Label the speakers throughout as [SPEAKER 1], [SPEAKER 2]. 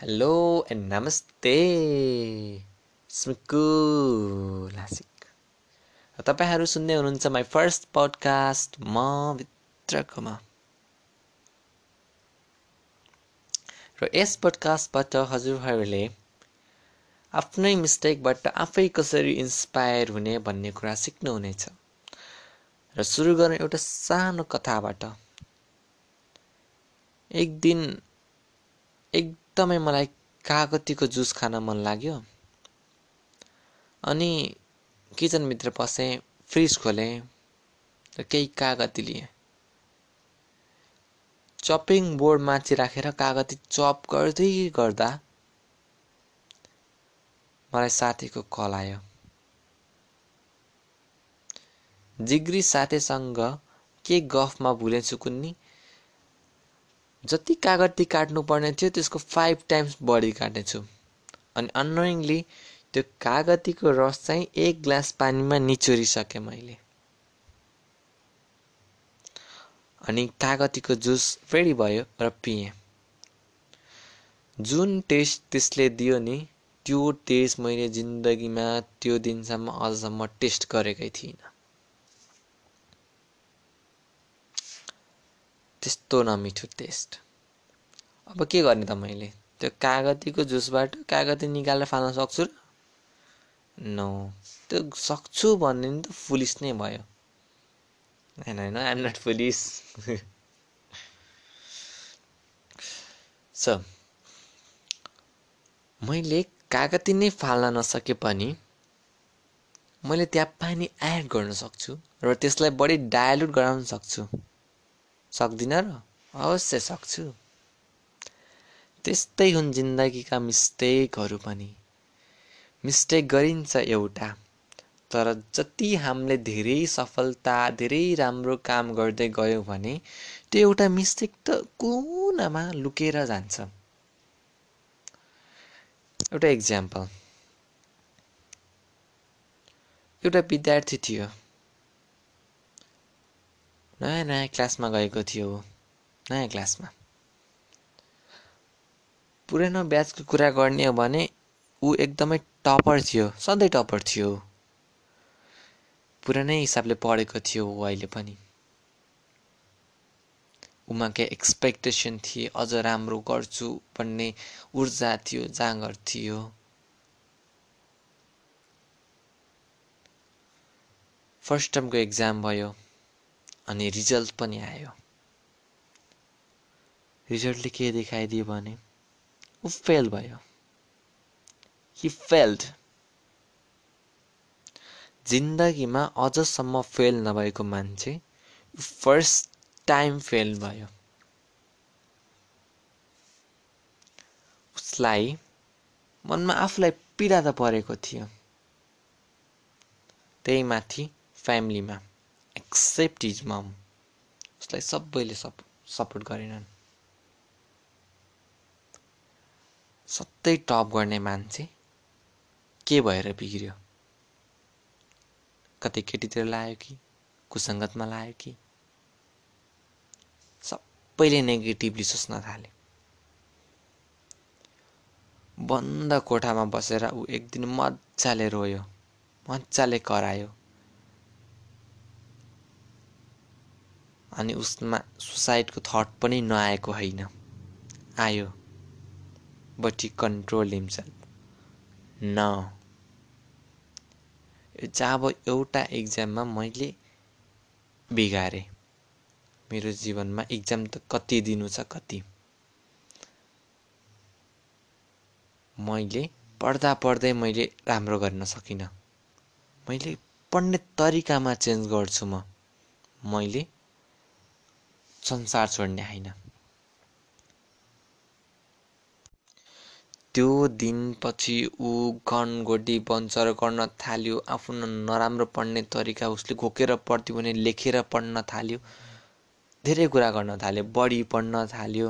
[SPEAKER 1] Hello and नमस्ते स्मिकु LASIK तपाईँहरू सुन्दै हुनुहुन्छ माई फर्स्ट पडकास्ट म भित्रकोमा र यस पडकास्टबाट हजुरहरूले आफ्नै मिस्टेकबाट आफै कसरी इन्सपायर हुने भन्ने कुरा सिक्नुहुनेछ र सुरु गर्ने एउटा सानो कथाबाट एक दिन एक एकदमै मलाई कागतीको जुस खान मन लाग्यो। अनि किचनभित्र पसेँ फ्रिज खोलेँ र केही कागती लिएँ। चपिङ बोर्ड माथि राखेर कागती चप गर्दै गर्दा मलाई साथीको कल आयो। जिग्री साथीसँग के गफमा भुलेछु कुन्नी। जति कागती काट्नुपर्ने थियो त्यसको फाइभ टाइम्स बढी काटेछु अनि अनोइङली त्यो कागतीको रस चाहिँ एक ग्लास पानीमा निचोरिसकेँ मैले। अनि कागतीको जुस फेरि भयो र पिएँ। जुन टेस्ट त्यसले दियो नि त्यो टेस्ट मैले जिन्दगीमा त्यो दिनसम्म अझसम्म टेस्ट गरेकै थिइनँ। त्यस्तो नमिठो टेस्ट। अब के गर्ने त मैले? त्यो कागतीको जुसबाट कागती निकालेर फाल्न सक्छु र? नो त्यो सक्छु भन्ने त फुलिस नै भयो। होइन होइन आइएम नट फुलिस स मैले कागती नै फाल्न नसके पनि मैले त्यहाँ पानी एड गर्न सक्छु र त्यसलाई बढी डायलुट गराउन सक्छु। सक्दिनँ र? अवश्य सक्छु। त्यस्तै हुन् जिन्दगीका मिस्टेकहरू पनि। मिस्टेक गरिन्छ एउटा तर जति हामीले धेरै सफलता धेरै राम्रो काम गर्दै गयौँ भने त्यो एउटा मिस्टेक त कुनामा लुकेर जान्छ। एउटा इक्जाम्पल एउटा विद्यार्थी थियो। नयाँ नयाँ क्लासमा गएको थियो। नयाँ क्लासमा। पुरानो ब्याचको कुरा गर्ने हो भने ऊ एकदमै टपर थियो सधैँ टपर थियो। पुरानै हिसाबले पढेको थियो ऊ अहिले पनि। उमा के एक्सपेक्टेसन थिए अझ राम्रो गर्छु भन्ने ऊर्जा थियो जाँगर थियो। फर्स्ट टर्मको एक्जाम भयो। अनि रिजल्ट पनि आयो। रिजल्टले के देखाइदियो भने ऊ फेल भयो। हि फेल्ड जिन्दगीमा अझसम्म फेल नभएको मान्छे फर्स्ट टाइम फेल भयो। उसलाई मनमा आफूलाई पीडा त परेको थियो। त्यही माथि फ्यामिलीमा एक्सेप्ट हिज मम उसलाई सबैले सप सपोर्ट गरेनन् सधैँ टप गर्ने मान्छे के भएर बिग्रियो कतै केटीतिर लायो कि कुसङ्गतमा लायो कि सबैले नेगेटिभली सोच्न थाले बन्द कोठामा बसेर ऊ एक दिन मजाले रोयो मजाले करायो अनि उसमा सुसाइडको थट पनि नआएको होइन। आयो। बट हि कन्ट्रोल हिमसेल्फ न। जब एउटा इक्जाममा मैले बिगारेँ मेरो जीवनमा इक्जाम त कति दिनु छ कति। मैले पढ्दा पढ्दै मैले राम्रो गर्न सकिनँ। मैले पढ्ने तरिकामा चेन्ज गर्छु म। मैले संसार छोड्ने होइन। त्यो दिनपछि ऊ घनघोडी बन्चर गर्न थाल्यो आफ्नो नराम्रो पढ्ने तरिका उसले घोकेर पढ्थ्यो भने लेखेर पढ्न थाल्यो धेरै कुरा गर्न थाल्यो बढी पढ्न थाल्यो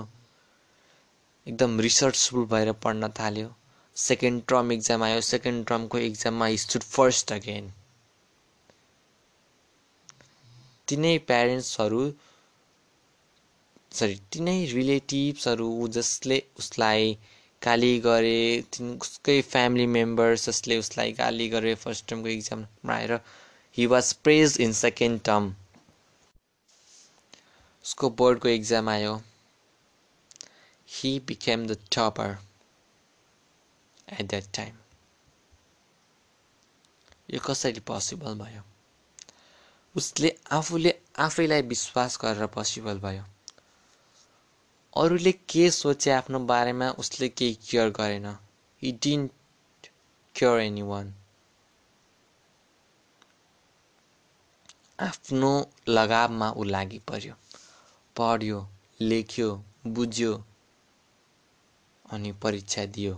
[SPEAKER 1] एकदम रिसर्चफुल भएर पढ्न थाल्यो। सेकेन्ड टर्म इक्जाम आयो सेकेन्ड टर्मको इक्जाममा स्टुड फर्स्ट अगेन तिनै प्यारेन्ट्सहरू सरी तिनै रिलेटिभ्सहरू जसले उसलाई गाली गरे उसकै फ्यामिली मेम्बर्स जसले उसलाई गाली गरे फर्स्ट टर्मको इक्जाममा आएर he was praised in second term उसको बोर्डको इक्जाम आयो। He became the topper at that time यो कसरी पोसिबल भयो? उसले आफूले आफैलाई विश्वास गरेर पोसिबल भयो। अरूले के सोचे आफ्नो बारेमा उसले केही केयर गरेन. He didn't care anyone आफ्नो लगावमा ऊ लागि पर्यो. पढ्यो लेख्यो बुझ्यो अनि परीक्षा दियो.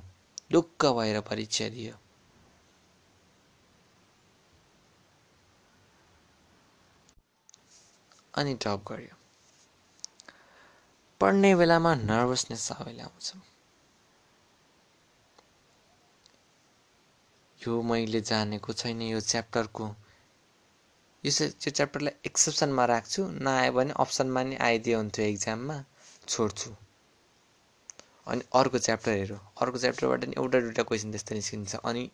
[SPEAKER 1] ढुक्क भएर परीक्षा दियो. अनि ड्रप गर्यो. पढ्ने बेलामा नर्भसनेस सबैले आउँछ यो मैले जानेको छैन यो च्याप्टरको। यो त्यो च्याप्टरलाई एक्सेप्सनमा राख्छु नआयो भने अप्सनमा नि आइदियो हुन्थ्यो इक्जाममा छोड्छु। अनि अर्को च्याप्टर हेरौँ। अर्को च्याप्टरबाट नि एउटा दुइटा क्वेसन त्यस्तो निस्किन्छ अनि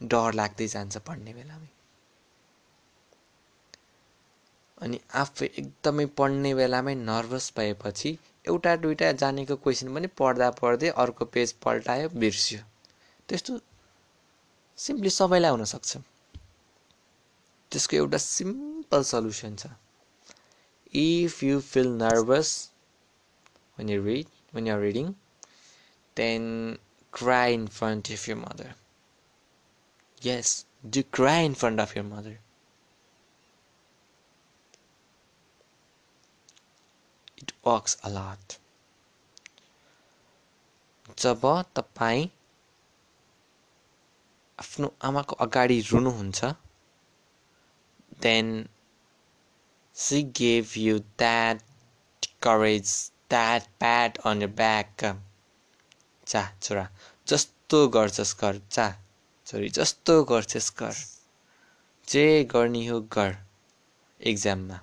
[SPEAKER 1] डर लाग्दै जान्छ पढ्ने बेलामा। अनि आफै एकदमै पढ्ने बेलामै नर्भस भएपछि एउटा दुइटा जानेको क्वेसन पनि पढ्दा पढ्दै अर्को पेज पल्टायो बिर्स्यो। त्यस्तो सिम्पली सबैलाई हुनसक्छ त्यसको एउटा सिम्पल सल्युसन छ। If you feel nervous when you read when you're reading then cry in front if your mother yes do cry in front of your mother works a lot जब तपाईँ आफ्नो आमाको अगाडि रुनुहुन्छ then she gave you that courage that pat on your back चा छोरा जस्तो गर्छस् गर। चा छोरी जस्तो गर्छस् गर। जे गर्ने हो गर। एक्जाममा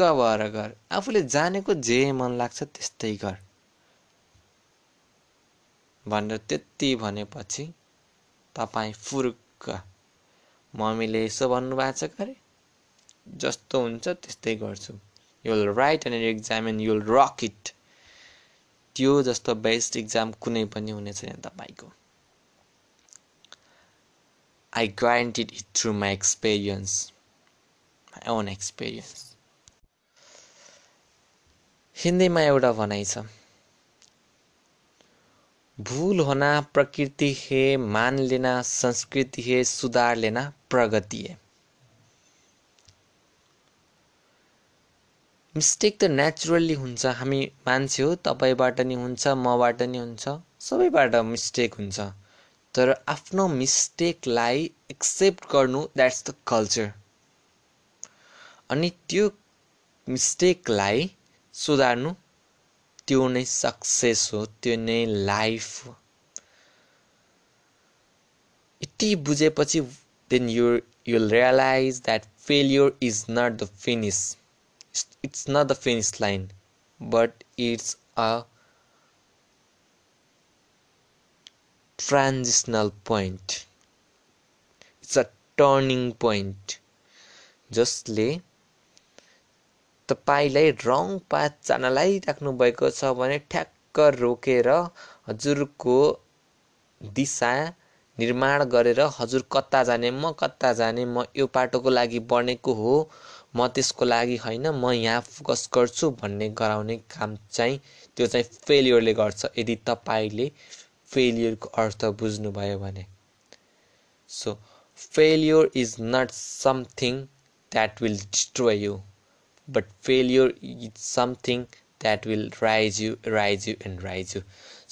[SPEAKER 1] ढुक्क भएर गर। आफूले जानेको जे मन लाग्छ त्यस्तै गर। भनेर त्यति भनेपछि तपाईँ फुरुक्क मम्मीले यसो भन्नुभएको छ गरे जस्तो हुन्छ त्यस्तै गर्छु। You'll write and exam and you'll rock it त्यो जस्तो बेस्ट इक्जाम कुनै पनि हुने छैन तपाईँको। I guaranteed it through my experience my own experience हिन्दीमा एउटा भनाइ छ। भूल होना प्रकृति हे मान लेना संस्कृति हे सुधार लेना प्रगति हे। मिस्टेक त नेचुरल्ली हुन्छ। हामी मान्छे हो तपाईँबाट नि हुन्छ मबाट नि हुन्छ सबैबाट मिस्टेक हुन्छ। तर आफ्नो मिस्टेकलाई एक्सेप्ट गर्नु द्याट्स द कल्चर अनि त्यो मिस्टेकलाई सुधार्नु। त्यो नै सक्सेस हो त्यो नै लाइफ हो। यति बुझेपछि then you you'll realize that failure is not the finish it's not the finish line but it's a transitional point it's a turning point जसले तपाईँलाई रङ पाथ जान लागिराख्नु भएको छ भने ठ्याक्क रोकेर हजुरको दिशा निर्माण गरेर हजुर कता जाने म कता जाने म यो बाटोको लागि बनेको हो म त्यसको लागि होइन म यहाँ फोकस गर्छु भन्ने गराउने काम चाहिँ त्यो चाहिँ फेलियरले गर्छ। यदि तपाईँले फेलियरको अर्थ बुझ्नुभयो भने। So failure is not something that will destroy you but failure is something that will rise you rise you and rise you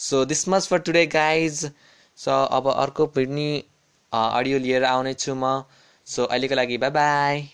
[SPEAKER 1] so this much for today guys so अब अर्को पनि अडियो लिएर आउनेछु म सो अहिलेको लागि by